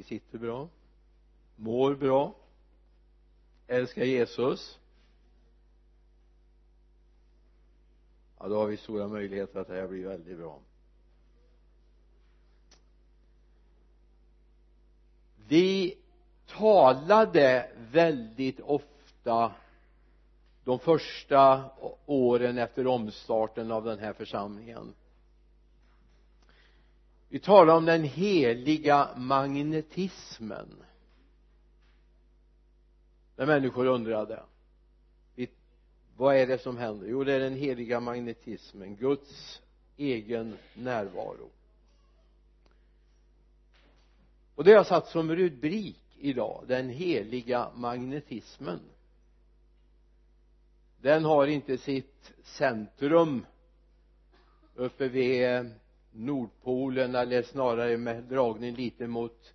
vi sitter bra. Mår bra. Älskar Jesus. Ja då har vi stora möjligheter att det här blir väldigt bra. Vi talade väldigt ofta de första åren efter omstarten av den här församlingen vi talade om den heliga magnetismen. När människor undrade vad är det som händer? Jo det är den heliga magnetismen Guds egen närvaro. Och det har jag satt som rubrik idag den heliga magnetismen. Den har inte sitt centrum uppe vid Nordpolen eller snarare med dragning lite mot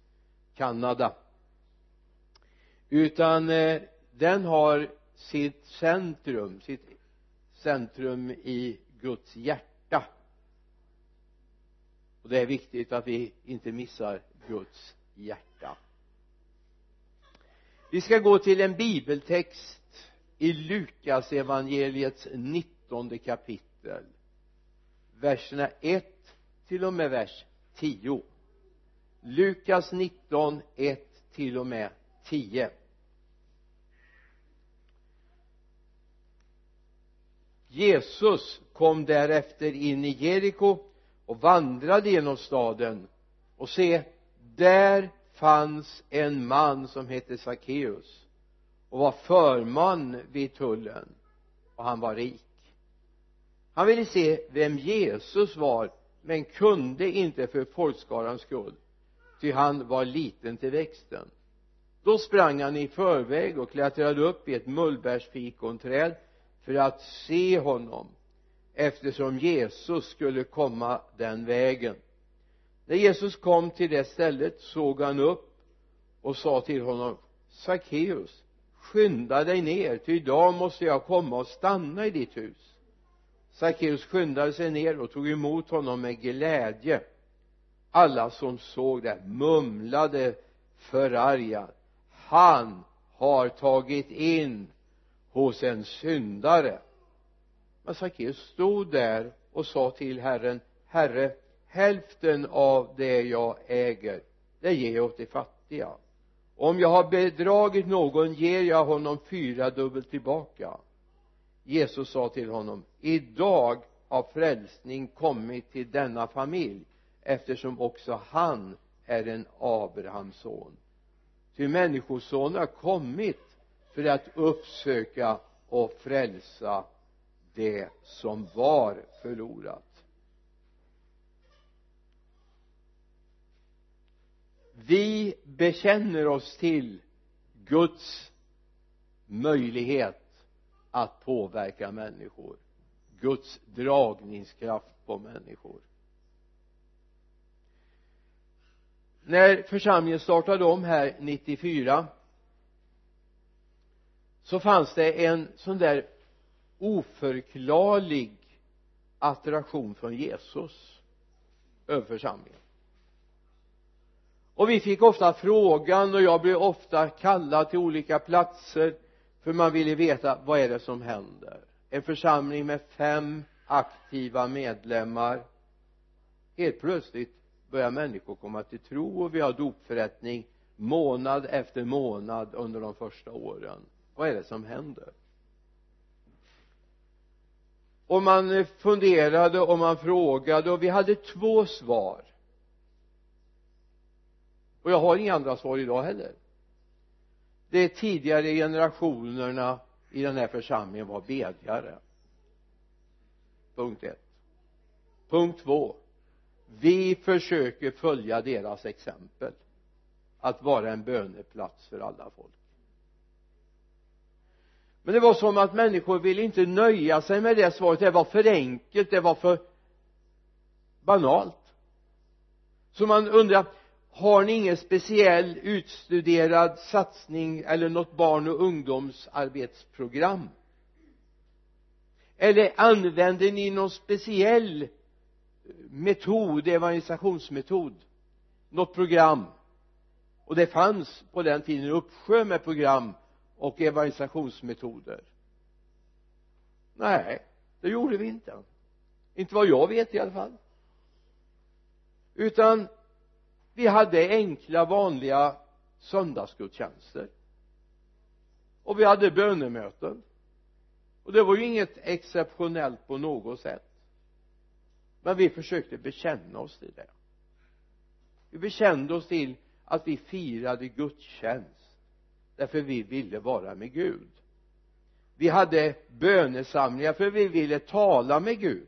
Kanada. Utan eh, den har sitt centrum sitt centrum i Guds hjärta. Och det är viktigt att vi inte missar Guds hjärta. Vi ska gå till en bibeltext i Lukas evangeliets nittonde kapitel. Verserna 1 till och med vers 10 Lukas 19 1 till och med 10 Jesus kom därefter in i Jeriko och vandrade genom staden. Och se där fanns en man som hette Sackeus och var förman vid tullen. Och han var rik. Han ville se vem Jesus var men kunde inte för folkskarans skull ty han var liten till växten. Då sprang han i förväg och klättrade upp i ett mullbärsfikonträd för att se honom eftersom Jesus skulle komma den vägen. När Jesus kom till det stället såg han upp och sa till honom Sackeus skynda dig ner ty idag måste jag komma och stanna i ditt hus. Sackeus skyndade sig ner och tog emot honom med glädje. Alla som såg det mumlade förargat han har tagit in hos en syndare. Men Sackeus stod där och sa till Herren Herre hälften av det jag äger det ger jag åt de fattiga. Om jag har bedragit någon ger jag honom fyra dubbelt tillbaka. Jesus sa till honom idag har frälsning kommit till denna familj eftersom också han är en Abrahams son. Ty människosonen har kommit för att uppsöka och frälsa det som var förlorat. Vi bekänner oss till Guds möjlighet att påverka människor. Guds dragningskraft på människor. När församlingen startade om här 94 så fanns det en sån där oförklarlig attraktion från Jesus över församlingen. Och vi fick ofta frågan och jag blev ofta kallad till olika platser för man ville veta vad är det som händer? En församling med fem aktiva medlemmar. Helt plötsligt börjar människor komma till tro och vi har dopförrättning månad efter månad under de första åren. Vad är det som händer? Och man funderade och man frågade och vi hade två svar. Och jag har inga andra svar idag heller. De tidigare generationerna i den här församlingen var bedjare. Punkt ett. Punkt två. Vi försöker följa deras exempel att vara en böneplats för alla folk. Men det var som att människor ville inte nöja sig med det svaret. Det var för enkelt det var för banalt. Så man undrar har ni ingen speciell utstuderad satsning eller något barn och ungdomsarbetsprogram? Eller använder ni någon speciell eh, metod, evangelisationsmetod? Något program? Och det fanns på den tiden en uppsjö med program och evangelisationsmetoder. Nej det gjorde vi inte. Inte vad jag vet i alla fall. Utan vi hade enkla vanliga söndagsgudstjänster. Och vi hade bönemöten. Och det var ju inget exceptionellt på något sätt. Men vi försökte bekänna oss till det. Vi bekände oss till att vi firade gudstjänst därför vi ville vara med Gud. Vi hade bönesamlingar för vi ville tala med Gud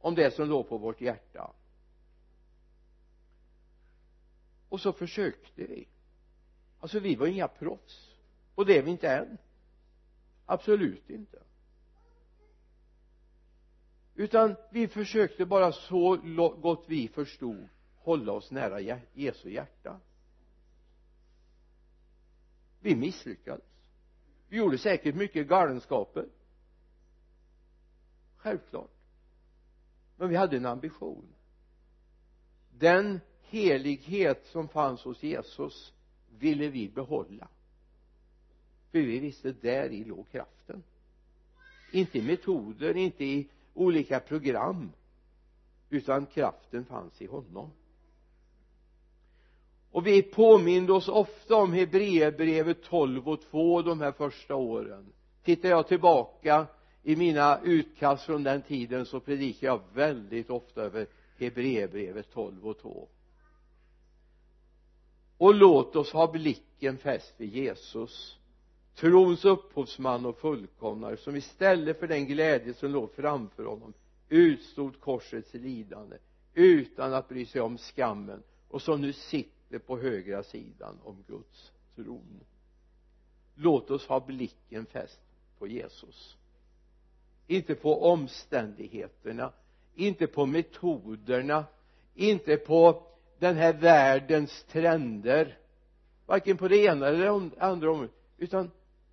om det som låg på vårt hjärta. Och så försökte vi. Alltså vi var inga proffs och det är vi inte än absolut inte. Utan vi försökte bara så gott vi förstod hålla oss nära Jesu hjärta. Vi misslyckades. Vi gjorde säkert mycket galenskaper. Självklart. Men vi hade en ambition. Den helighet som fanns hos Jesus ville vi behålla. För vi visste där i låg kraften. Inte i metoder, inte i olika program utan kraften fanns i honom. Och vi påminde oss ofta om Hebreerbrevet 12 och 2 de här första åren. Tittar jag tillbaka i mina utkast från den tiden så predikar jag väldigt ofta över Hebreerbrevet 12 och 2 och låt oss ha blicken fäst vid Jesus trons upphovsman och fullkomnare som istället för den glädje som låg framför honom utstod korsets lidande utan att bry sig om skammen och som nu sitter på högra sidan om Guds tron. Låt oss ha blicken fäst på Jesus. Inte på omständigheterna inte på metoderna inte på den här världens trender. Varken på det ena eller det andra området. Utan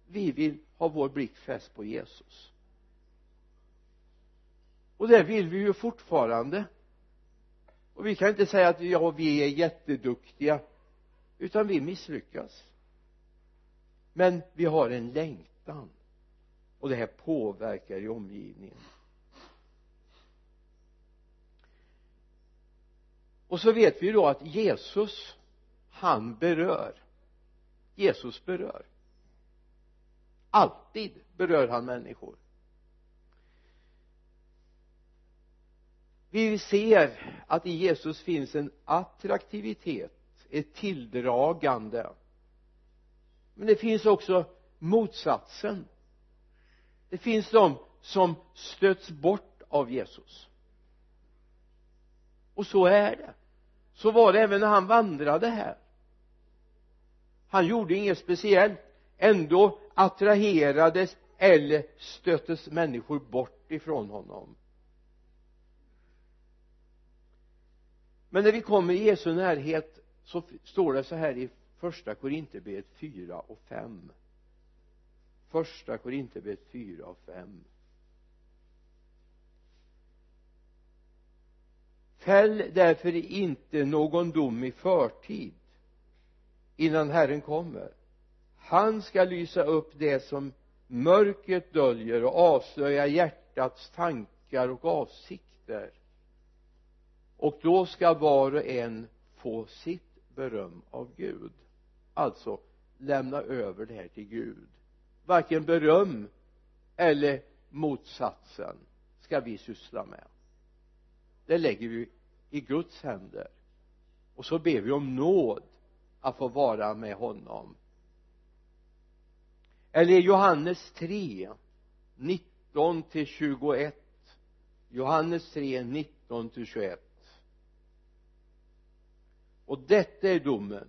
vi vill ha vår blick fäst på Jesus. Och det vill vi ju fortfarande. Och vi kan inte säga att ja, vi är jätteduktiga. Utan vi misslyckas. Men vi har en längtan. Och det här påverkar i omgivningen. Och så vet vi då att Jesus han berör. Jesus berör. Alltid berör han människor. Vi ser att i Jesus finns en attraktivitet ett tilldragande. Men det finns också motsatsen. Det finns de som stöts bort av Jesus och så är det. Så var det även när han vandrade här. Han gjorde inget speciellt. Ändå attraherades eller stöttes människor bort ifrån honom. Men när vi kommer i Jesu närhet så står det så här i första Korinthierbrevet 4 och 5 första Korinthierbrevet 4 och 5 fäll därför inte någon dom i förtid innan Herren kommer. Han ska lysa upp det som mörkret döljer och avslöja hjärtats tankar och avsikter. Och då ska var och en få sitt beröm av Gud. Alltså lämna över det här till Gud. Varken beröm eller motsatsen ska vi syssla med det lägger vi i Guds händer. Och så ber vi om nåd att få vara med honom. Eller Johannes 3 19 till 21 Johannes 3 19 till 21 och detta är domen.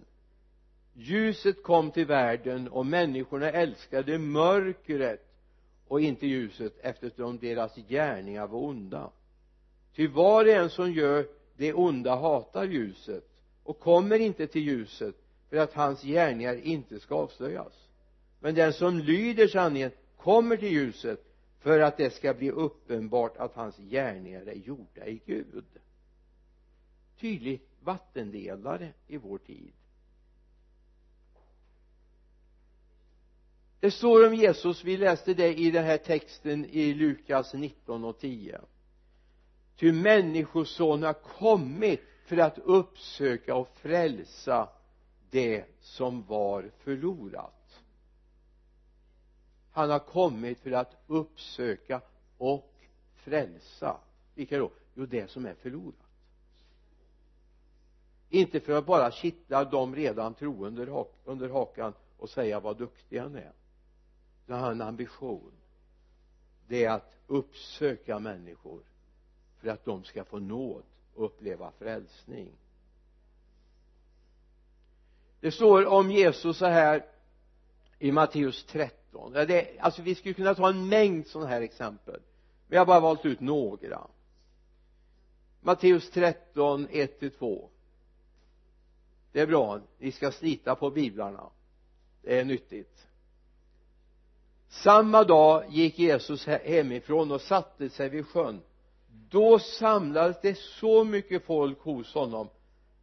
Ljuset kom till världen och människorna älskade mörkret och inte ljuset eftersom deras gärningar var onda ty var och en som gör det onda hatar ljuset och kommer inte till ljuset för att hans gärningar inte ska avslöjas. Men den som lyder sanningen kommer till ljuset för att det ska bli uppenbart att hans gärningar är gjorda i Gud. Tydlig vattendelare i vår tid. Det står om Jesus. Vi läste det i den här texten i Lukas 19 och 10 ty människosonen har kommit för att uppsöka och frälsa det som var förlorat. Han har kommit för att uppsöka och frälsa. Vilka då? jo det som är förlorat. Inte för att bara kittla de redan troende under hakan och säga vad duktiga ni är. Utan har en ambition. Det är att uppsöka människor för att de ska få nåd och uppleva frälsning. Det står om Jesus så här i Matteus 13 det, alltså vi skulle kunna ta en mängd sådana här exempel vi har bara valt ut några. Matteus 13, 1-2 det är bra ni ska slita på biblarna. Det är nyttigt. Samma dag gick Jesus hemifrån och satte sig vid sjön då samlades det så mycket folk hos honom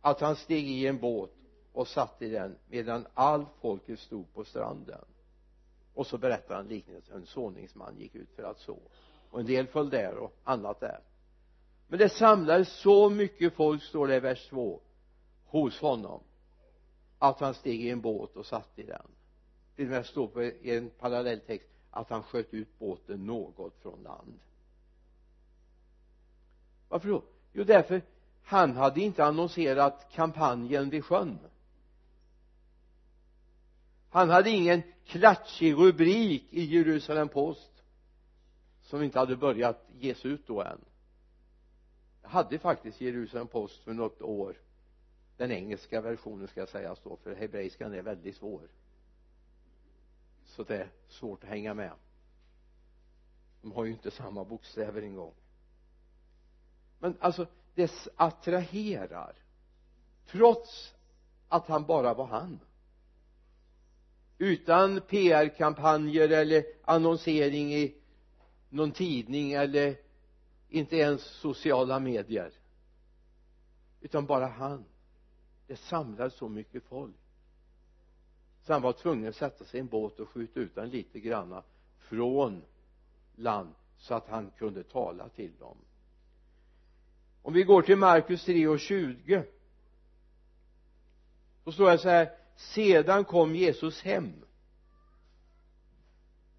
att han steg i en båt och satt i den medan allt folket stod på stranden. Och så berättar han liknelsen. En såningsman gick ut för att så. Och en del föll där och annat där. Men det samlades så mycket folk står det i vers 2 hos honom att han steg i en båt och satt i den. Till och med står på en parallelltext att han sköt ut båten något från land varför då? Jo därför han hade inte annonserat kampanjen vid sjön. Han hade ingen klatschig rubrik i Jerusalem Post som inte hade börjat ges ut då än. Jag hade faktiskt Jerusalem Post för något år. Den engelska versionen ska sägas då för. Hebreiskan är väldigt svår. Så det är svårt att hänga med. De har ju inte samma bokstäver en gång men alltså det attraherar. Trots att han bara var han. Utan PR-kampanjer eller annonsering i någon tidning eller inte ens sociala medier. Utan bara han. Det samlades så mycket folk. Så han var tvungen att sätta sig i en båt och skjuta ut den lite granna från land så att han kunde tala till dem om vi går till Markus 3 och 20 då står det så här sedan kom Jesus hem.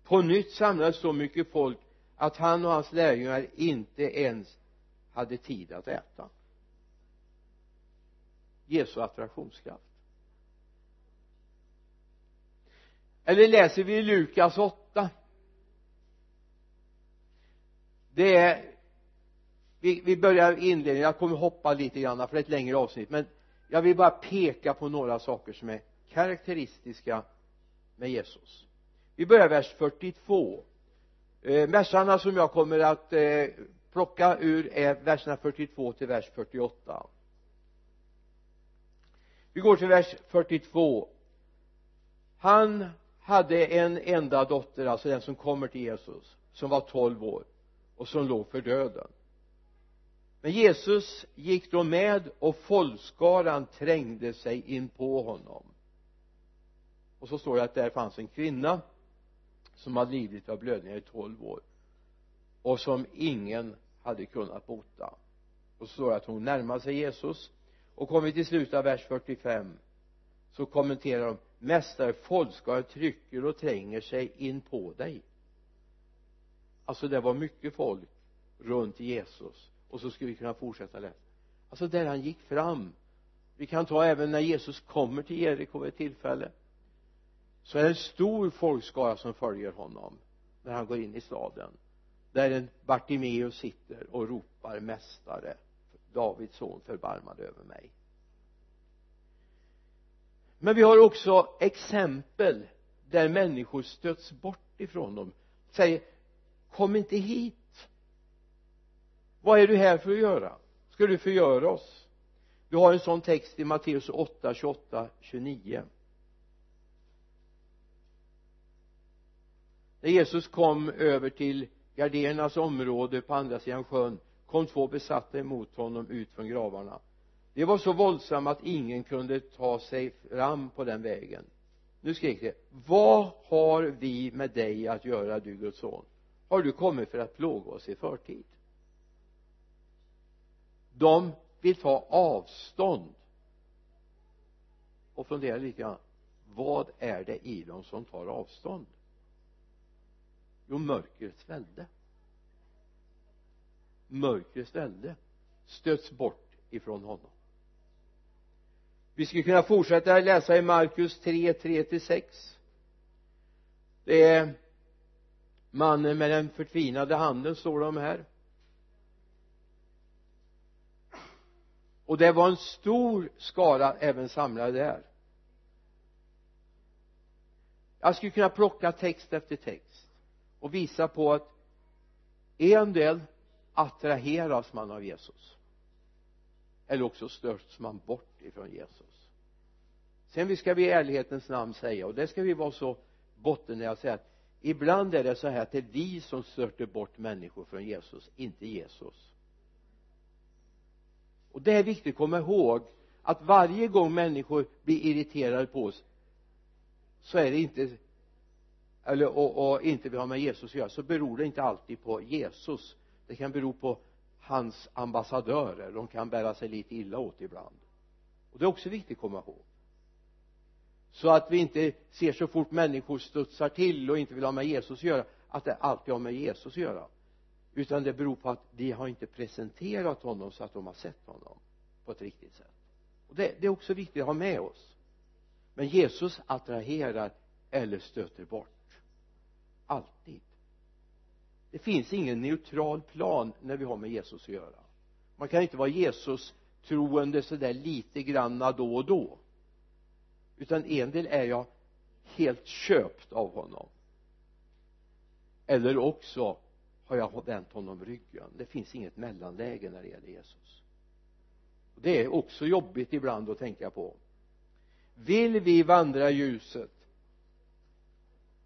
På nytt samlades så mycket folk att han och hans lärjungar inte ens hade tid att äta. Jesu attraktionskraft. Eller läser vi Lukas 8 det är vi, vi börjar inledningen, jag kommer hoppa lite grann för det är ett längre avsnitt. Men jag vill bara peka på några saker som är karaktäristiska med Jesus. Vi börjar vers 42 eh, verserna som jag kommer att eh, plocka ur är verserna 42 till vers 48 vi går till vers 42 han hade en enda dotter alltså den som kommer till Jesus som var 12 år och som låg för döden men Jesus gick då med och folkskaran trängde sig in på honom. Och så står det att där fanns en kvinna som hade lidit av blödningar i 12 år och som ingen hade kunnat bota. Och så står det att hon närmade sig Jesus och kommer vi till slutet av vers 45 så kommenterar de mästare folkskaran trycker och tränger sig in på dig. Alltså det var mycket folk runt Jesus och så skulle vi kunna fortsätta läsa. Alltså där han gick fram. Vi kan ta även när Jesus kommer till Jeriko vid ett tillfälle. Så är det en stor folkskara som följer honom när han går in i staden. Där en Bartimeus sitter och ropar mästare Davids son förbarmad över mig. Men vi har också exempel där människor stöts bort ifrån dem. Säger kom inte hit vad är du här för att göra? Ska du förgöra oss? Du har en sån text i Matteus 8, 28, 29 när Jesus kom över till Gardernas område på andra sidan sjön kom två besatta emot honom ut från gravarna. De var så våldsamma att ingen kunde ta sig fram på den vägen. Nu skrek de vad har vi med dig att göra du Guds son? Har du kommit för att plåga oss i förtid? De vill ta avstånd och fundera lite grann. Vad är det i dem som tar avstånd? Jo mörkrets välde mörkrets välde stöts bort ifrån honom. Vi skulle kunna fortsätta läsa i Markus 3, 3-6 det är mannen med den förtvinade handen står de här. Och det var en stor skara även samlade där. Jag skulle kunna plocka text efter text och visa på att en del attraheras man av Jesus. Eller också störs man bort ifrån Jesus. Sen vi ska vi i ärlighetens namn säga och det ska vi vara så bottennära säga att ibland är det så här att det är vi som stöter bort människor från Jesus inte Jesus och det är viktigt att komma ihåg att varje gång människor blir irriterade på oss så är det inte eller och, och inte vill ha med Jesus att göra så beror det inte alltid på Jesus. Det kan bero på hans ambassadörer. De kan bära sig lite illa åt ibland. Och det är också viktigt att komma ihåg. Så att vi inte ser så fort människor studsar till och inte vill ha med Jesus att göra att det alltid har med Jesus att göra utan det beror på att de har inte presenterat honom så att de har sett honom på ett riktigt sätt. Och det, det är också viktigt att ha med oss. Men Jesus attraherar eller stöter bort. Alltid. Det finns ingen neutral plan när vi har med Jesus att göra. Man kan inte vara Jesus troende sådär lite granna då och då. Utan en del är jag helt köpt av honom. Eller också har jag vänt honom ryggen. Det finns inget mellanläge när det gäller Jesus. Det är också jobbigt ibland att tänka på. Vill vi vandra i ljuset?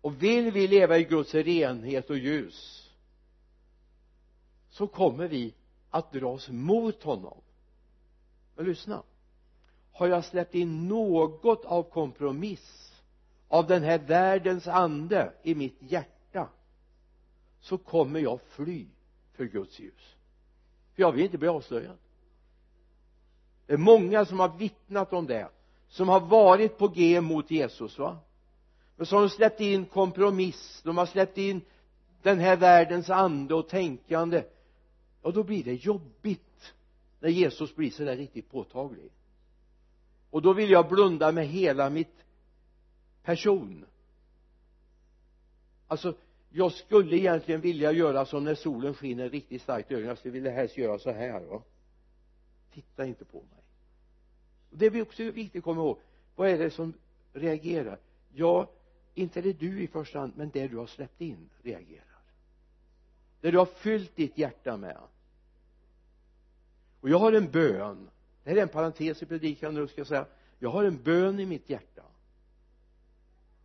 Och vill vi leva i Guds renhet och ljus? Så kommer vi att dras mot honom. Men lyssna. Har jag släppt in något av kompromiss av den här världens ande i mitt hjärta? Så kommer jag fly för Guds ljus. För jag vill inte bli avslöjad. Det är många som har vittnat om det som har varit på G mot Jesus va? Men så har de släppt in kompromiss de har släppt in den här världens ande och tänkande. Ja då blir det jobbigt när Jesus blir så där riktigt påtaglig. Och då vill jag blunda med hela mitt person. Alltså jag skulle egentligen vilja göra som när solen skiner riktigt starkt i ögonen. Jag skulle vilja helst göra så här va. Titta inte på mig. Det är också viktigt att komma ihåg vad är det som reagerar? Ja inte är det du i första hand men det du har släppt in reagerar. Det du har fyllt ditt hjärta med. Och jag har en bön. Det här är en parentes i predikan nu ska jag säga. Jag har en bön i mitt hjärta.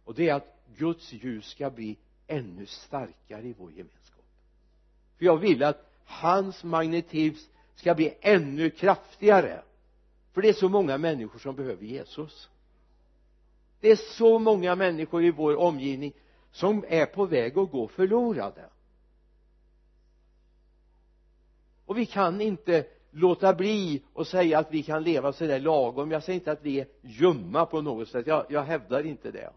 Och det är att Guds ljus ska bli ännu starkare i vår gemenskap. För jag vill att hans magnetism ska bli ännu kraftigare. För det är så många människor som behöver Jesus. Det är så många människor i vår omgivning som är på väg att gå förlorade. Och vi kan inte låta bli och säga att vi kan leva sådär lagom. Jag säger inte att vi är ljumma på något sätt. Jag, jag hävdar inte det.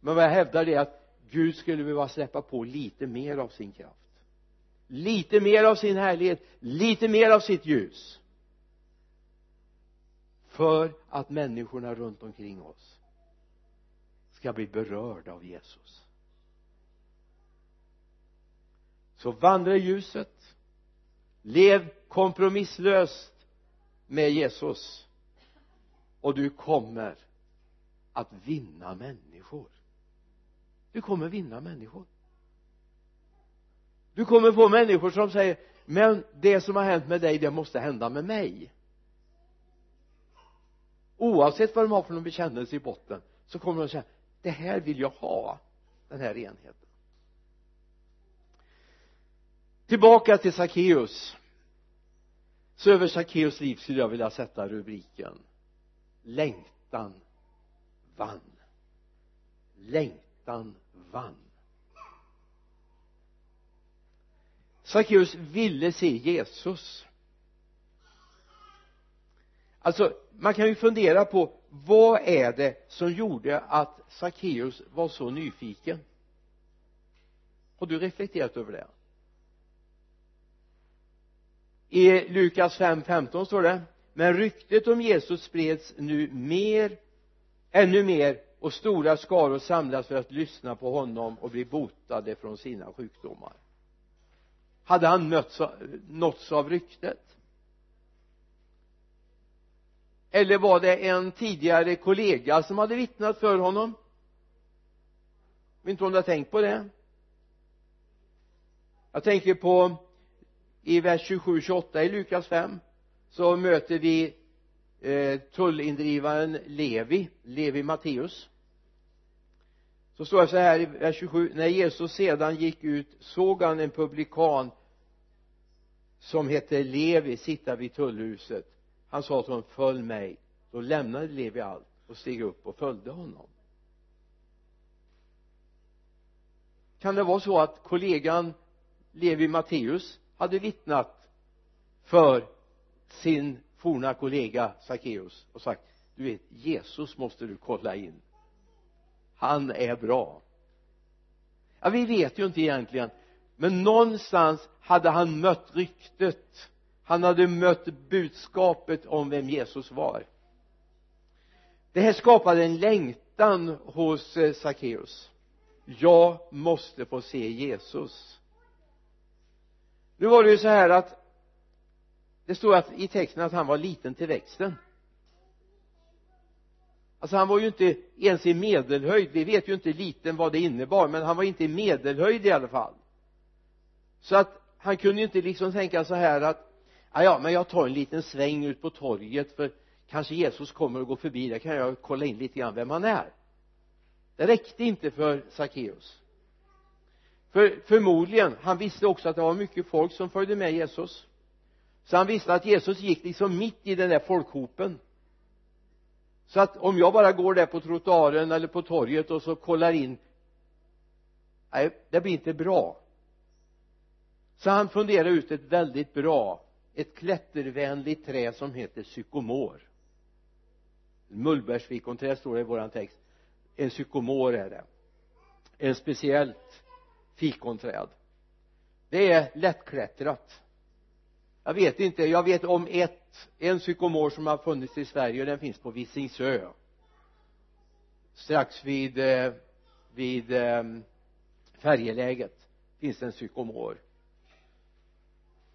Men vad jag hävdar är att Gud skulle behöva släppa på lite mer av sin kraft. Lite mer av sin härlighet lite mer av sitt ljus. För att människorna runt omkring oss ska bli berörda av Jesus. Så vandra i ljuset. Lev kompromisslöst med Jesus. Och du kommer att vinna människor du kommer vinna människor. Du kommer få människor som säger men det som har hänt med dig det måste hända med mig. Oavsett vad de har för någon bekännelse i botten så kommer de säga det här vill jag ha den här enheten. Tillbaka till Sackeus. Så över Sackeus liv skulle jag vilja sätta rubriken längtan vann. Längtan vann. Sackeus ville se Jesus. Alltså man kan ju fundera på vad är det som gjorde att Sackeus var så nyfiken? Har du reflekterat över det? I Lukas 5.15 står det men ryktet om Jesus spreds nu mer ännu mer och stora skaror samlas för att lyssna på honom och bli botade från sina sjukdomar. Hade han mötts, nåtts av ryktet? Eller var det en tidigare kollega som hade vittnat för honom? Jag vet inte om du har tänkt på det. Jag tänker på i vers 27-28 i Lukas 5 så möter vi eh, tullindrivaren Levi, Levi Matteus. Så står det så här i vers 27 när Jesus sedan gick ut såg han en publikan som hette Levi sitta vid tullhuset. Han sa till honom följ mig. Då lämnade Levi allt och steg upp och följde honom. Kan det vara så att kollegan Levi Matteus hade vittnat för sin forna kollega Sackeus och sagt du vet Jesus måste du kolla in. Han är bra. Ja vi vet ju inte egentligen men någonstans hade han mött ryktet. Han hade mött budskapet om vem Jesus var. Det här skapade en längtan hos eh, Sackeus jag måste få se Jesus. Nu var det ju så här att det står att i texten att han var liten till växten. Alltså han var ju inte ens i medelhöjd. Vi vet ju inte liten vad det innebar men han var inte i medelhöjd i alla fall. Så att han kunde ju inte liksom tänka så här att ja, ja men jag tar en liten sväng ut på torget för kanske Jesus kommer och går förbi. Där kan jag kolla in lite grann vem han är. Det räckte inte för Sackeus. För förmodligen han visste också att det var mycket folk som följde med Jesus så han visste att Jesus gick liksom mitt i den där folkhopen. Så att om jag bara går där på trottoaren eller på torget och så kollar in nej det blir inte bra. Så han funderade ut ett väldigt bra ett klättervänligt träd som heter sykomor. Mullbärsfikonträd står det i våran text. En sykomor är det. En speciellt fikonträd det är lättklättrat jag vet inte jag vet om ett en psykomor som har funnits i Sverige och den finns på Visingsö. Strax vid eh, vid eh, färjeläget finns en psykomor.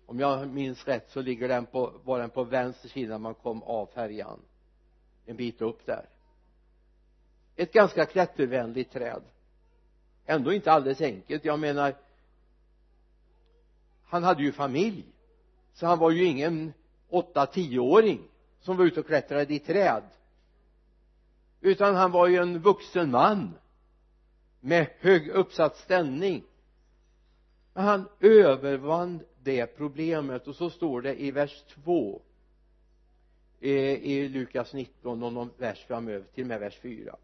Om jag minns rätt så ligger den på, var den på vänster sida när man kom av färjan. En bit upp där. Ett ganska klättervänligt träd. Ändå inte alldeles enkelt. Jag menar han hade ju familj så han var ju ingen åtta tioåring som var ute och klättrade i träd. Utan han var ju en vuxen man med hög uppsatt ställning. Men han övervann det problemet och så står det i vers 2 eh, i Lukas 19 och någon vers framöver till och med vers 4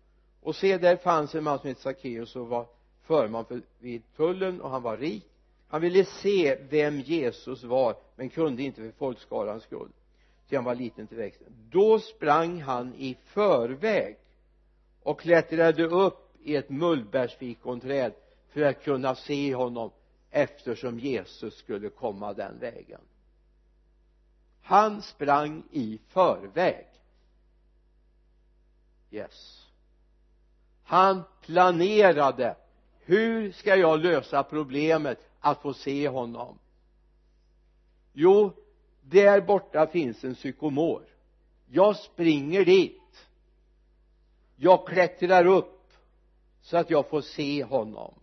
och se där fanns en man som hette Sackeus och var förman för, vid tullen och han var rik. Han ville se vem Jesus var men kunde inte för folkskarans skull. Ty han var liten till växten. Då sprang han i förväg och klättrade upp i ett mullbärsfikonträd för att kunna se honom eftersom Jesus skulle komma den vägen. Han sprang i förväg. Yes. Han planerade hur ska jag lösa problemet att få se honom? Jo där borta finns en psykomor. Jag springer dit. Jag klättrar upp så att jag får se honom.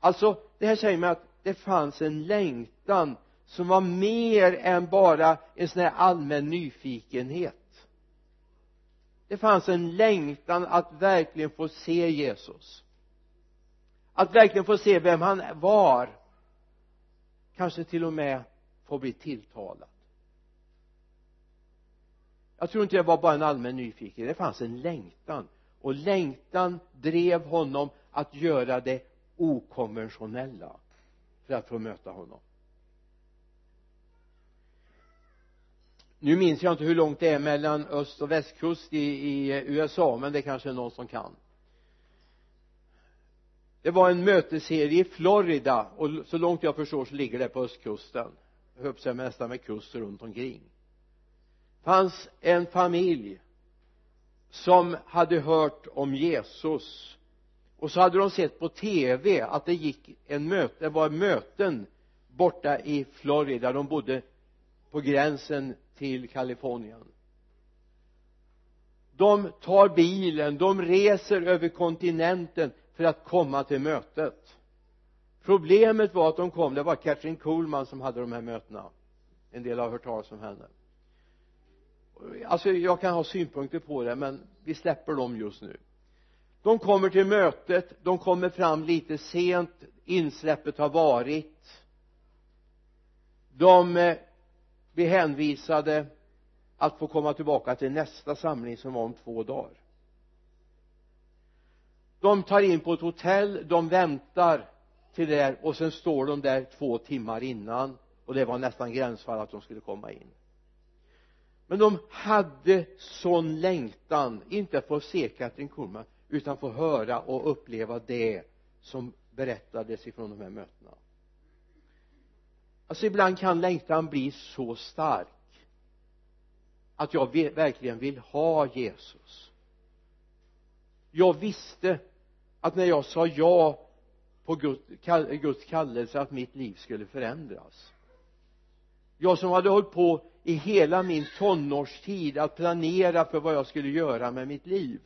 Alltså det här säger mig att det fanns en längtan som var mer än bara en sån här allmän nyfikenhet. Det fanns en längtan att verkligen få se Jesus. Att verkligen få se vem han var. Kanske till och med får bli tilltalad. Jag tror inte det var bara en allmän nyfikenhet det fanns en längtan. Och längtan drev honom att göra det okonventionella för att få möta honom. Nu minns jag inte hur långt det är mellan öst och västkust i, i USA men det kanske är någon som kan. Det var en mötesserie i Florida och så långt jag förstår så ligger det på östkusten höll sig nästan med kust runt omkring. Fanns en familj som hade hört om Jesus och så hade de sett på tv att det gick en möte, det var möten borta i Florida. De bodde på gränsen till Kalifornien. De tar bilen, de reser över kontinenten för att komma till mötet problemet var att de kom, det var Catherine Kuhlman som hade de här mötena. En del har hört talas om henne. Alltså jag kan ha synpunkter på det men vi släpper dem just nu. De kommer till mötet, de kommer fram lite sent insläppet har varit. De eh, blir hänvisade att få komma tillbaka till nästa samling som var om två dagar. De tar in på ett hotell, de väntar till det och sen står de där två timmar innan och det var nästan gränsfall att de skulle komma in. Men de hade sån längtan inte att få se Katrin Kuhlman utan få höra och uppleva det som berättades ifrån de här mötena. Alltså ibland kan längtan bli så stark att jag verkligen vill ha Jesus. Jag visste att när jag sa ja på Guds kallelse att mitt liv skulle förändras. Jag som hade hållit på i hela min tonårstid att planera för vad jag skulle göra med mitt liv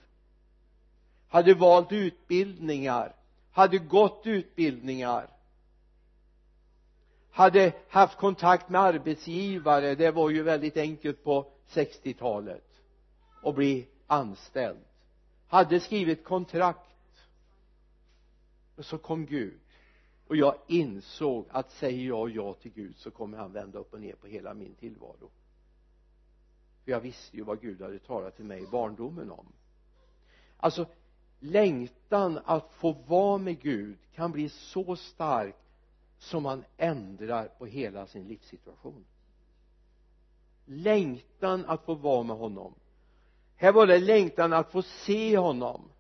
hade valt utbildningar hade gått utbildningar hade haft kontakt med arbetsgivare det var ju väldigt enkelt på 60-talet att bli anställd. Hade skrivit kontrakt och så kom Gud. Och jag insåg att säger jag ja till Gud så kommer han vända upp och ner på hela min tillvaro. För jag visste ju vad Gud hade talat till mig i barndomen om. Alltså längtan att få vara med Gud kan bli så stark som man ändrar på hela sin livssituation. Längtan att få vara med honom. Här var det längtan att få se honom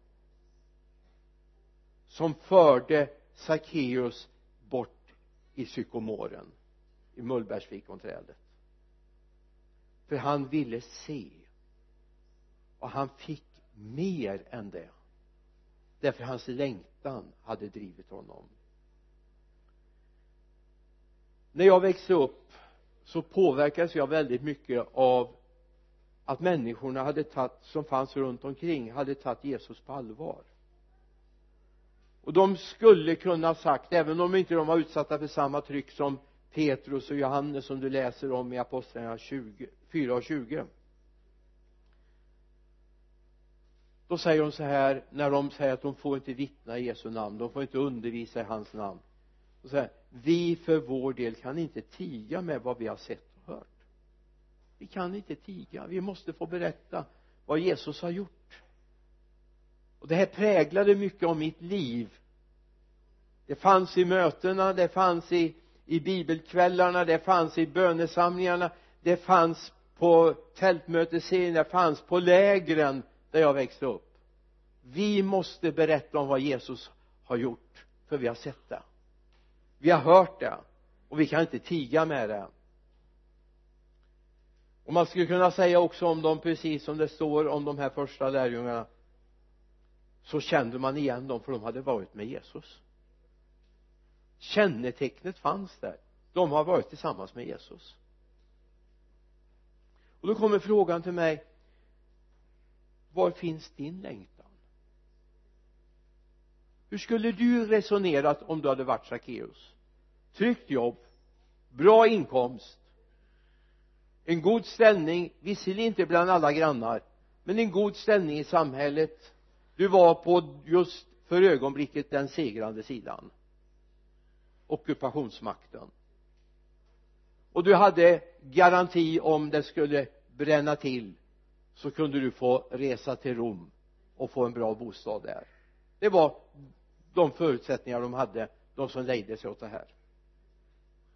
som förde Sackeus bort i sykomoren i mullbärsfikonträdet för han ville se. Och han fick mer än det. Därför hans längtan hade drivit honom. När jag växte upp så påverkades jag väldigt mycket av att människorna hade tagit som fanns runt omkring hade tagit Jesus på allvar och de skulle kunna sagt även om inte de var utsatta för samma tryck som Petrus och Johannes som du läser om i Apostlagärningarna 4 och 20 då säger de så här när de säger att de får inte vittna i Jesu namn de får inte undervisa i hans namn. Och säger vi för vår del kan inte tiga med vad vi har sett och hört. Vi kan inte tiga vi måste få berätta vad Jesus har gjort och det här präglade mycket av mitt liv. Det fanns i mötena det fanns i i bibelkvällarna det fanns i bönesamlingarna det fanns på tältmötesserien det fanns på lägren där jag växte upp. Vi måste berätta om vad Jesus har gjort för vi har sett det. Vi har hört det och vi kan inte tiga med det. Och man skulle kunna säga också om dem precis som det står om de här första lärjungarna så kände man igen dem för de hade varit med Jesus. Kännetecknet fanns där. De har varit tillsammans med Jesus. Och då kommer frågan till mig var finns din längtan? Hur skulle du resonerat om du hade varit Sackeus tryggt jobb bra inkomst en god ställning visserligen inte bland alla grannar men en god ställning i samhället du var på just för ögonblicket den segrande sidan. Ockupationsmakten. Och du hade garanti om det skulle bränna till så kunde du få resa till Rom och få en bra bostad där. Det var de förutsättningar de hade de som lejde sig åt det här.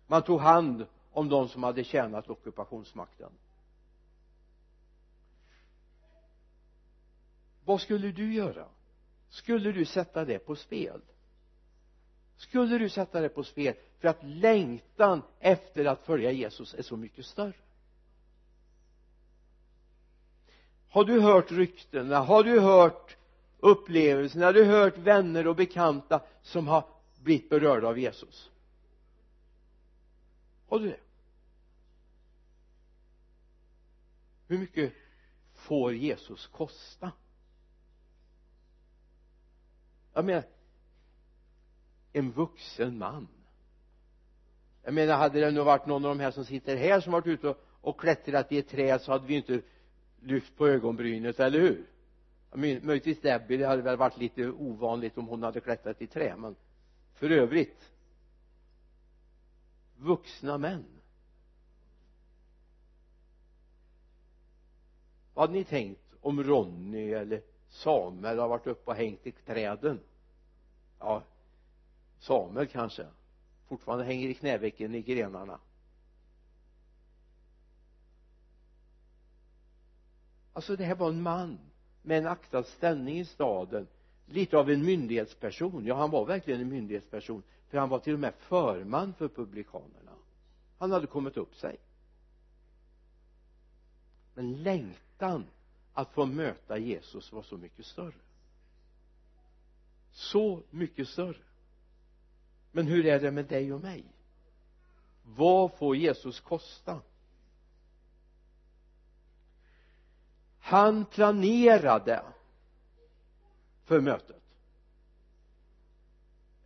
Man tog hand om de som hade tjänat ockupationsmakten. Vad skulle du göra? Skulle du sätta det på spel? Skulle du sätta det på spel för att längtan efter att följa Jesus är så mycket större? Har du hört ryktena? Har du hört upplevelserna? Har du hört vänner och bekanta som har blivit berörda av Jesus? Har du det? Hur mycket får Jesus kosta? Jag menar en vuxen man. Jag menar hade det nu varit någon av de här som sitter här som varit ute och, och klättrat i ett träd så hade vi inte lyft på ögonbrynet, eller hur? Möjligtvis Debbie, det hade väl varit lite ovanligt om hon hade klättrat i trä men för övrigt vuxna män. Vad hade ni tänkt om Ronny eller Samuel har varit uppe och hängt i träden. Ja Samuel kanske. Fortfarande hänger i knävecken i grenarna. Alltså det här var en man med en aktad ställning i staden. Lite av en myndighetsperson. Ja han var verkligen en myndighetsperson för han var till och med förman för publikanerna. Han hade kommit upp sig. Men längtan att få möta Jesus var så mycket större. Så mycket större. Men hur är det med dig och mig? Vad får Jesus kosta? Han planerade för mötet.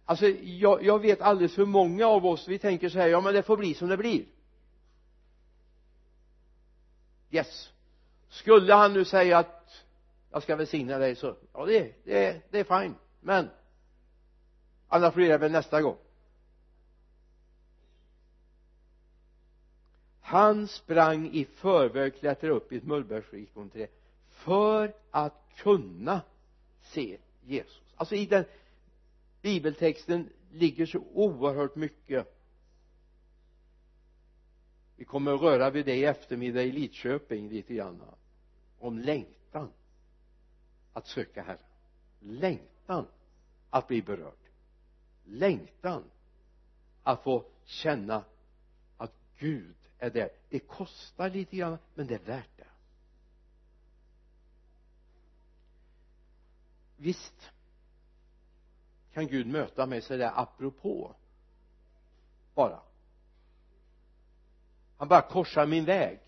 Alltså jag, jag vet alldeles för många av oss vi tänker så här ja men det får bli som det blir. Yes skulle han nu säga att jag ska välsigna dig så ja det, det, det är fine. Men annars blir det väl nästa gång. Han sprang i förväg klättrade upp i ett mullbärsfikonträd för att kunna se Jesus. Alltså i den bibeltexten ligger så oerhört mycket. Vi kommer att röra vid det i eftermiddag i Lidköping lite grann om längtan att söka Herren. Längtan att bli berörd. Längtan att få känna att Gud är där. Det kostar lite grann men det är värt det. Visst kan Gud möta mig sådär apropå bara. Han bara korsar min väg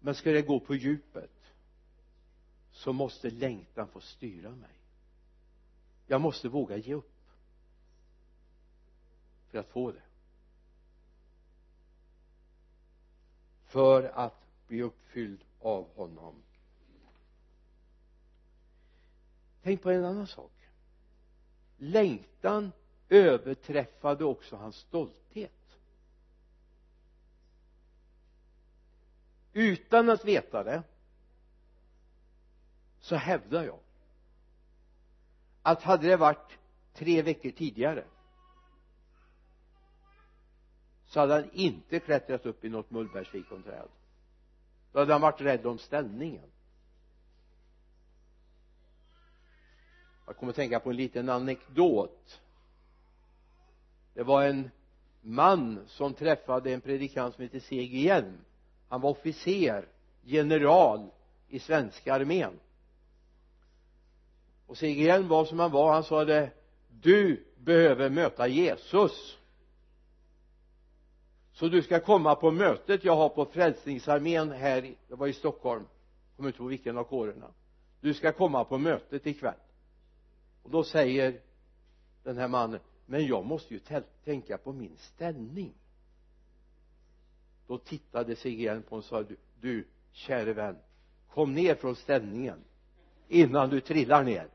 men ska det gå på djupet så måste längtan få styra mig. Jag måste våga ge upp för att få det. För att bli uppfylld av honom. Tänk på en annan sak. Längtan överträffade också hans stolthet. Utan att veta det så hävdar jag att hade det varit tre veckor tidigare så hade han inte klättrat upp i något mullbärsfikonträd då hade han varit rädd om ställningen. Jag kommer att tänka på en liten anekdot. Det var en man som träffade en predikant som hette C.G. Hjelm han var officer general i svenska armén. Och Sigge Hjelm var som han var. Han sa det du behöver möta Jesus. Så du ska komma på mötet jag har på frälsningsarmén här det var i Stockholm. Kommer inte ihåg vilken av kårerna. Du ska komma på mötet ikväll. Och då säger den här mannen men jag måste ju tänka på min ställning då tittade Sigrid på honom och sa du, du käre vän kom ner från ställningen innan du trillar ner.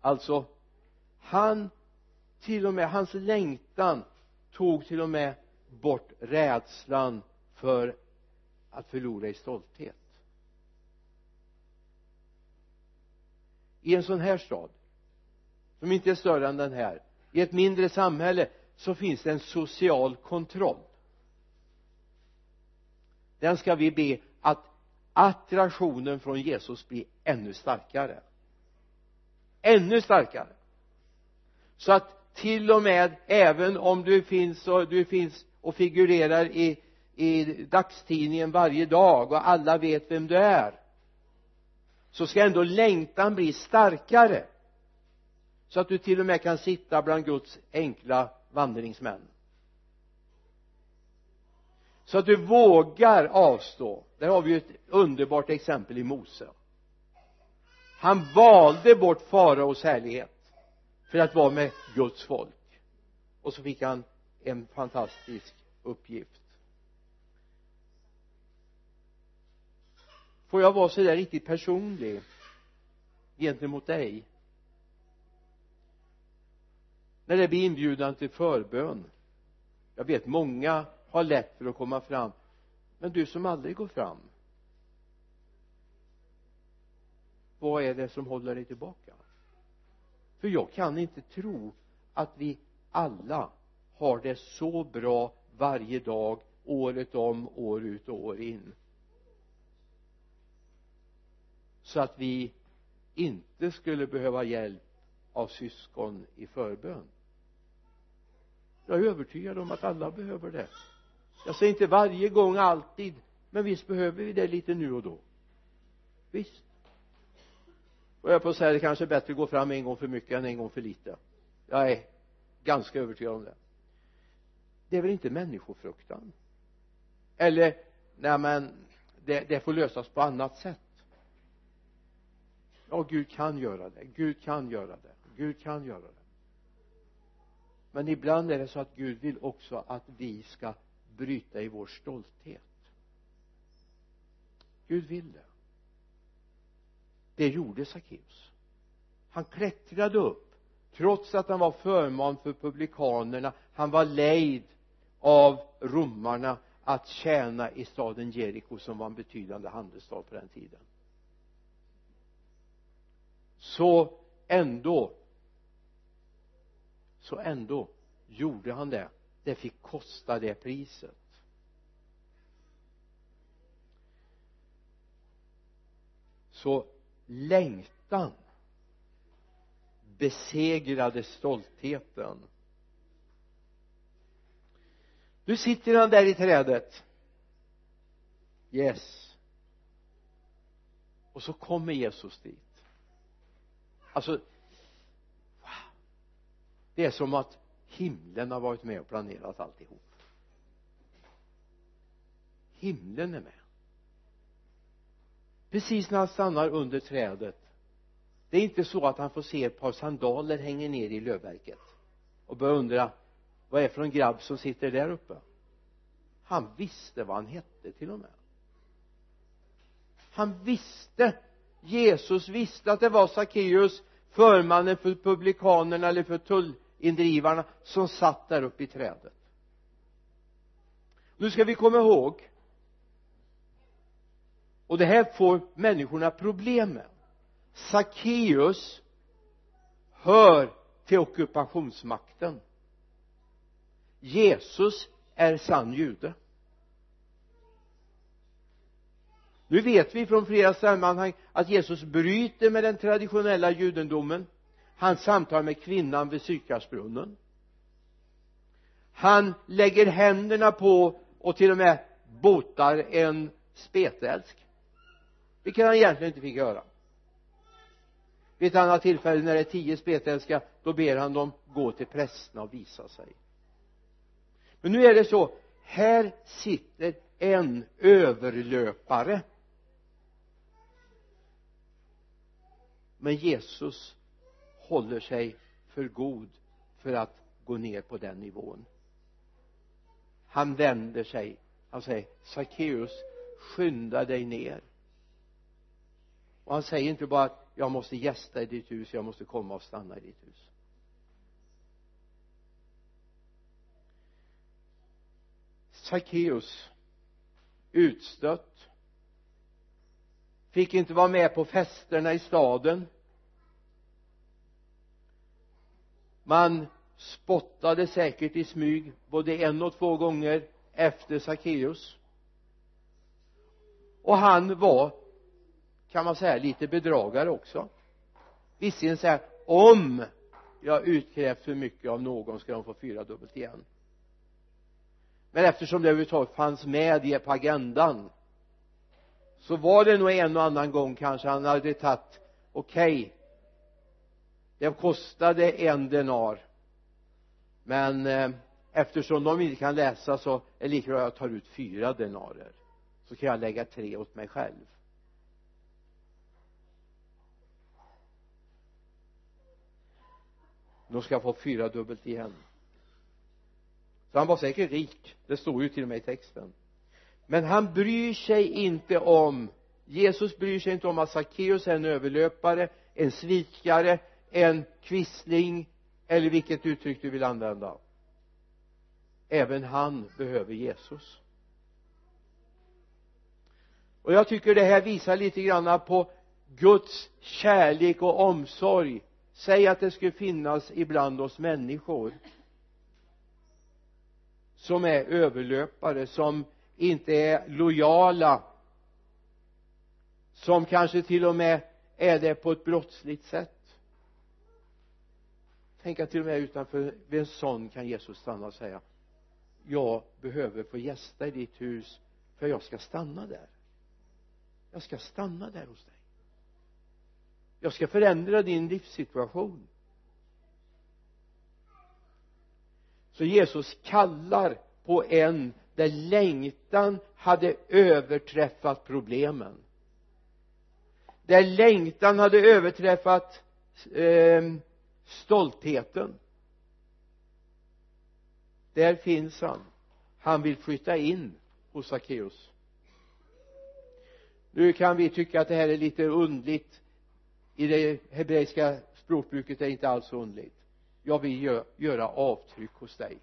Alltså han till och med hans längtan tog till och med bort rädslan för att förlora i stolthet. I en sån här stad som inte är större än den här i ett mindre samhälle så finns det en social kontroll. Den ska vi be att attraktionen från Jesus blir ännu starkare. Ännu starkare. Så att till och med även om du finns och du finns och figurerar i i dagstidningen varje dag och alla vet vem du är så ska ändå längtan bli starkare. Så att du till och med kan sitta bland Guds enkla vandringsmän. Så att du vågar avstå. Där har vi ju ett underbart exempel i Mose. Han valde bort faraos härlighet för att vara med Guds folk. Och så fick han en fantastisk uppgift. Får jag vara sådär riktigt personlig gentemot dig? När det blir inbjudan till förbön. Jag vet många har lätt för att komma fram men du som aldrig går fram. Vad är det som håller dig tillbaka? För jag kan inte tro att vi alla har det så bra varje dag året om, år ut och år in. Så att vi inte skulle behöva hjälp av syskon i förbön jag är övertygad om att alla behöver det. Jag säger inte varje gång alltid men visst behöver vi det lite nu och då. Visst. Och jag på att säga det kanske är bättre att gå fram en gång för mycket än en gång för lite. Jag är ganska övertygad om det. Det är väl inte människofruktan? Eller nej men det, det får lösas på annat sätt. Ja Gud kan göra det. Gud kan göra det. Gud kan göra det men ibland är det så att Gud vill också att vi ska bryta i vår stolthet. Gud vill det. Det gjorde Sackeus. Han klättrade upp trots att han var förman för publikanerna. Han var lejd av romarna att tjäna i staden Jeriko som var en betydande handelsstad på den tiden. Så ändå så ändå gjorde han det. Det fick kosta det priset. Så längtan besegrade stoltheten. Nu sitter han där i trädet. Yes. Och så kommer Jesus dit. Alltså det är som att himlen har varit med och planerat alltihop. Himlen är med. Precis när han stannar under trädet det är inte så att han får se ett par sandaler hänga ner i lövverket och börja undra vad är det för en grabb som sitter där uppe? Han visste vad han hette till och med. Han visste Jesus visste att det var Sackeus förmannen för publikanerna eller för tull indrivarna som satt där uppe i trädet. Nu ska vi komma ihåg och det här får människorna problem med. Sackeus hör till ockupationsmakten. Jesus är sann jude. Nu vet vi från flera sammanhang att Jesus bryter med den traditionella judendomen han samtalar med kvinnan vid Sykarsbrunnen han lägger händerna på och till och med botar en spetälsk. Vilket han egentligen inte fick göra. Vid ett annat tillfälle när det är tio spetälska då ber han dem gå till prästerna och visa sig. Men nu är det så här sitter en överlöpare. Men Jesus håller sig för god för att gå ner på den nivån. Han vänder sig han säger Sackeus skynda dig ner. Och han säger inte bara att jag måste gästa i ditt hus jag måste komma och stanna i ditt hus. Sackeus utstött fick inte vara med på festerna i staden. Man spottade säkert i smyg både en och två gånger efter Sackeus och han var kan man säga lite bedragare också. Visserligen säger om jag utkrävt för mycket av någon ska de få fyra dubbelt igen. Men eftersom det överhuvudtaget fanns med på agendan så var det nog en och annan gång kanske han hade tagit okej okay, det kostade en denar. Men eh, eftersom de inte kan läsa så är det lika bra att jag tar ut fyra denarer. Så kan jag lägga tre åt mig själv. Då ska jag få fyra dubbelt igen. Så han var säkert rik. Det står ju till och med i texten. Men han bryr sig inte om Jesus bryr sig inte om att Sackeus är en överlöpare en svikare en kvissling eller vilket uttryck du vill använda. Även han behöver Jesus. Och jag tycker det här visar lite grann på Guds kärlek och omsorg. Säg att det skulle finnas ibland oss människor som är överlöpare som inte är lojala som kanske till och med är det på ett brottsligt sätt tänk att till och med utanför vid en sån kan Jesus stanna och säga jag behöver få gästa i ditt hus för jag ska stanna där. Jag ska stanna där hos dig. Jag ska förändra din livssituation. Så Jesus kallar på en där längtan hade överträffat problemen. Där längtan hade överträffat eh, stoltheten. Där finns han. Han vill flytta in hos Sackeus nu kan vi tycka att det här är lite undligt. I det hebreiska språkbruket är det inte alls så undligt. Jag vill göra avtryck hos dig.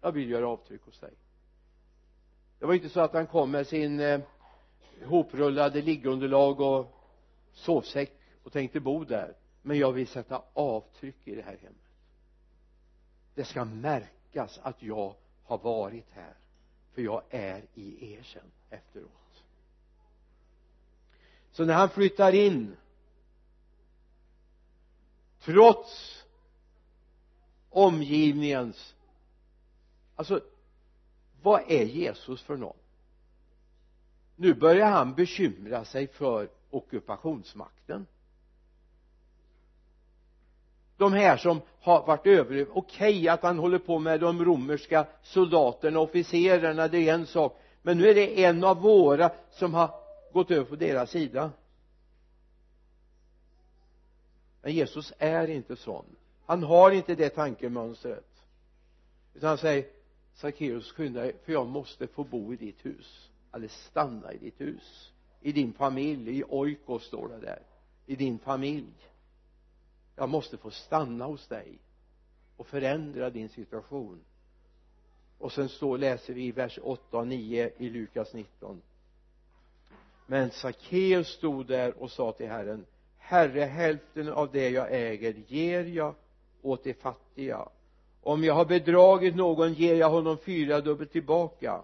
Jag vill göra avtryck hos dig. Det var inte så att han kom med sin eh, hoprullade liggunderlag och sovsäck och tänkte bo där men jag vill sätta avtryck i det här hemmet. Det ska märkas att jag har varit här för jag är i er sen efteråt. Så när han flyttar in trots omgivningens alltså vad är Jesus för någon? Nu börjar han bekymra sig för ockupationsmakten de här som har varit över okej okay, att han håller på med de romerska soldaterna officerarna det är en sak. Men nu är det en av våra som har gått över på deras sida. Men Jesus är inte sån. Han har inte det tankemönstret. Utan han säger Sackeus skynda dig för jag måste få bo i ditt hus. Eller stanna i ditt hus. I din familj i oikos står det där. I din familj jag måste få stanna hos dig och förändra din situation. Och sen så läser vi i vers 8 och 9 i Lukas 19 men Sackeus stod där och sa till Herren Herre hälften av det jag äger ger jag åt de fattiga. Om jag har bedragit någon ger jag honom fyra dubbelt tillbaka.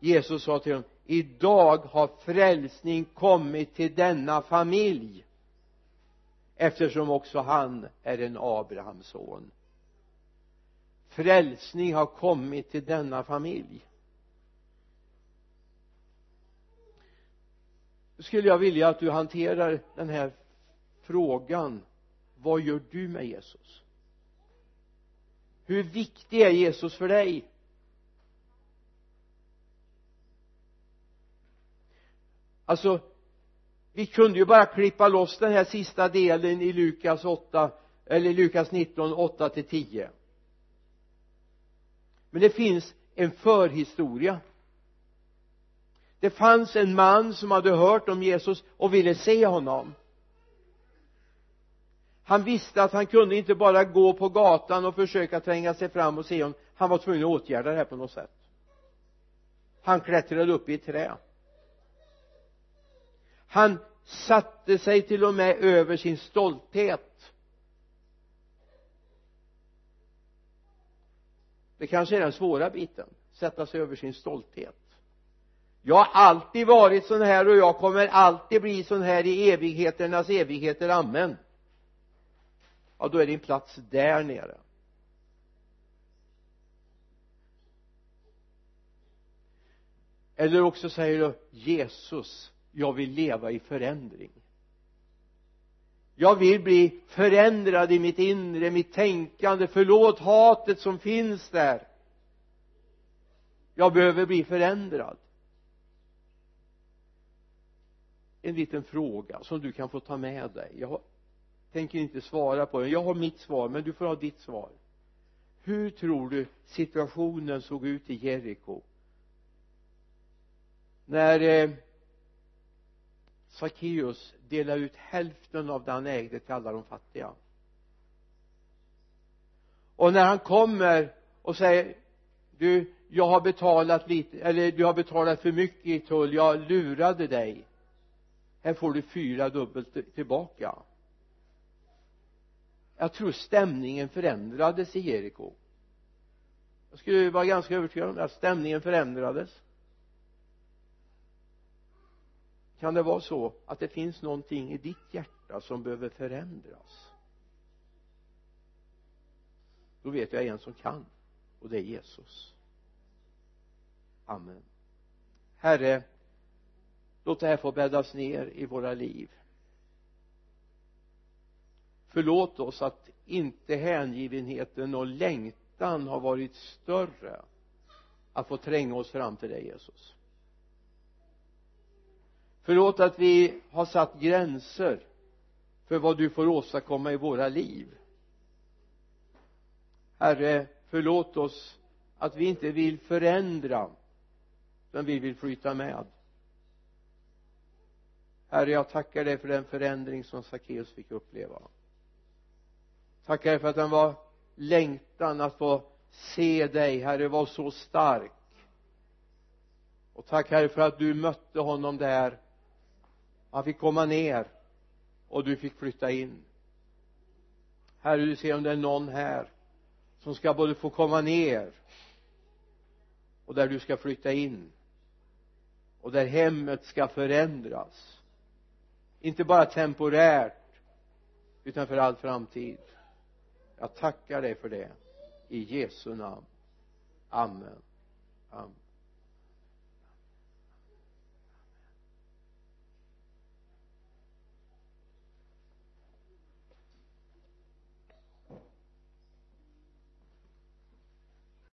Jesus sa till honom idag har frälsning kommit till denna familj eftersom också han är en Abrahams son. Frälsning har kommit till denna familj. Skulle jag vilja att du hanterar den här frågan vad gör du med Jesus? Hur viktig är Jesus för dig? Alltså vi kunde ju bara klippa loss den här sista delen i Lukas 8 eller Lukas 19 8 till 10 men det finns en förhistoria. Det fanns en man som hade hört om Jesus och ville se honom. Han visste att han kunde inte bara gå på gatan och försöka tränga sig fram och se honom han var tvungen att åtgärda det här på något sätt. Han klättrade upp i ett trä han satte sig till och med över sin stolthet. Det kanske är den svåra biten sätta sig över sin stolthet. Jag har alltid varit sån här och jag kommer alltid bli sån här i evigheternas evigheter, amen. Ja då är din plats där nere. Eller också säger du Jesus jag vill leva i förändring. Jag vill bli förändrad i mitt inre, mitt tänkande. Förlåt hatet som finns där. Jag behöver bli förändrad. En liten fråga som du kan få ta med dig. Jag tänker inte svara på den. Jag har mitt svar men du får ha ditt svar. Hur tror du situationen såg ut i Jeriko? När eh, Sackeus delade ut hälften av det han ägde till alla de fattiga. Och när han kommer och säger du jag har betalat lite eller du har betalat för mycket i tull jag lurade dig. Här får du fyra dubbelt tillbaka. Jag tror stämningen förändrades i Jeriko. Jag skulle vara ganska övertygad om att stämningen förändrades. Kan det vara så att det finns någonting i ditt hjärta som behöver förändras? Då vet jag en som kan och det är Jesus. Amen. Herre låt det här få bäddas ner i våra liv. Förlåt oss att inte hängivenheten och längtan har varit större att få tränga oss fram till dig Jesus förlåt att vi har satt gränser för vad du får åstadkomma i våra liv. Herre förlåt oss att vi inte vill förändra men vi vill flyta med. Herre jag tackar dig för den förändring som Sackeus fick uppleva. Tackar dig för att den var längtan att få se dig herre var så stark. Och tack herre för att du mötte honom där han fick komma ner och du fick flytta in. Herre du ser om det är någon här som ska både få komma ner och där du ska flytta in och där hemmet ska förändras. Inte bara temporärt utan för all framtid. Jag tackar dig för det. I Jesu namn. Amen. Amen.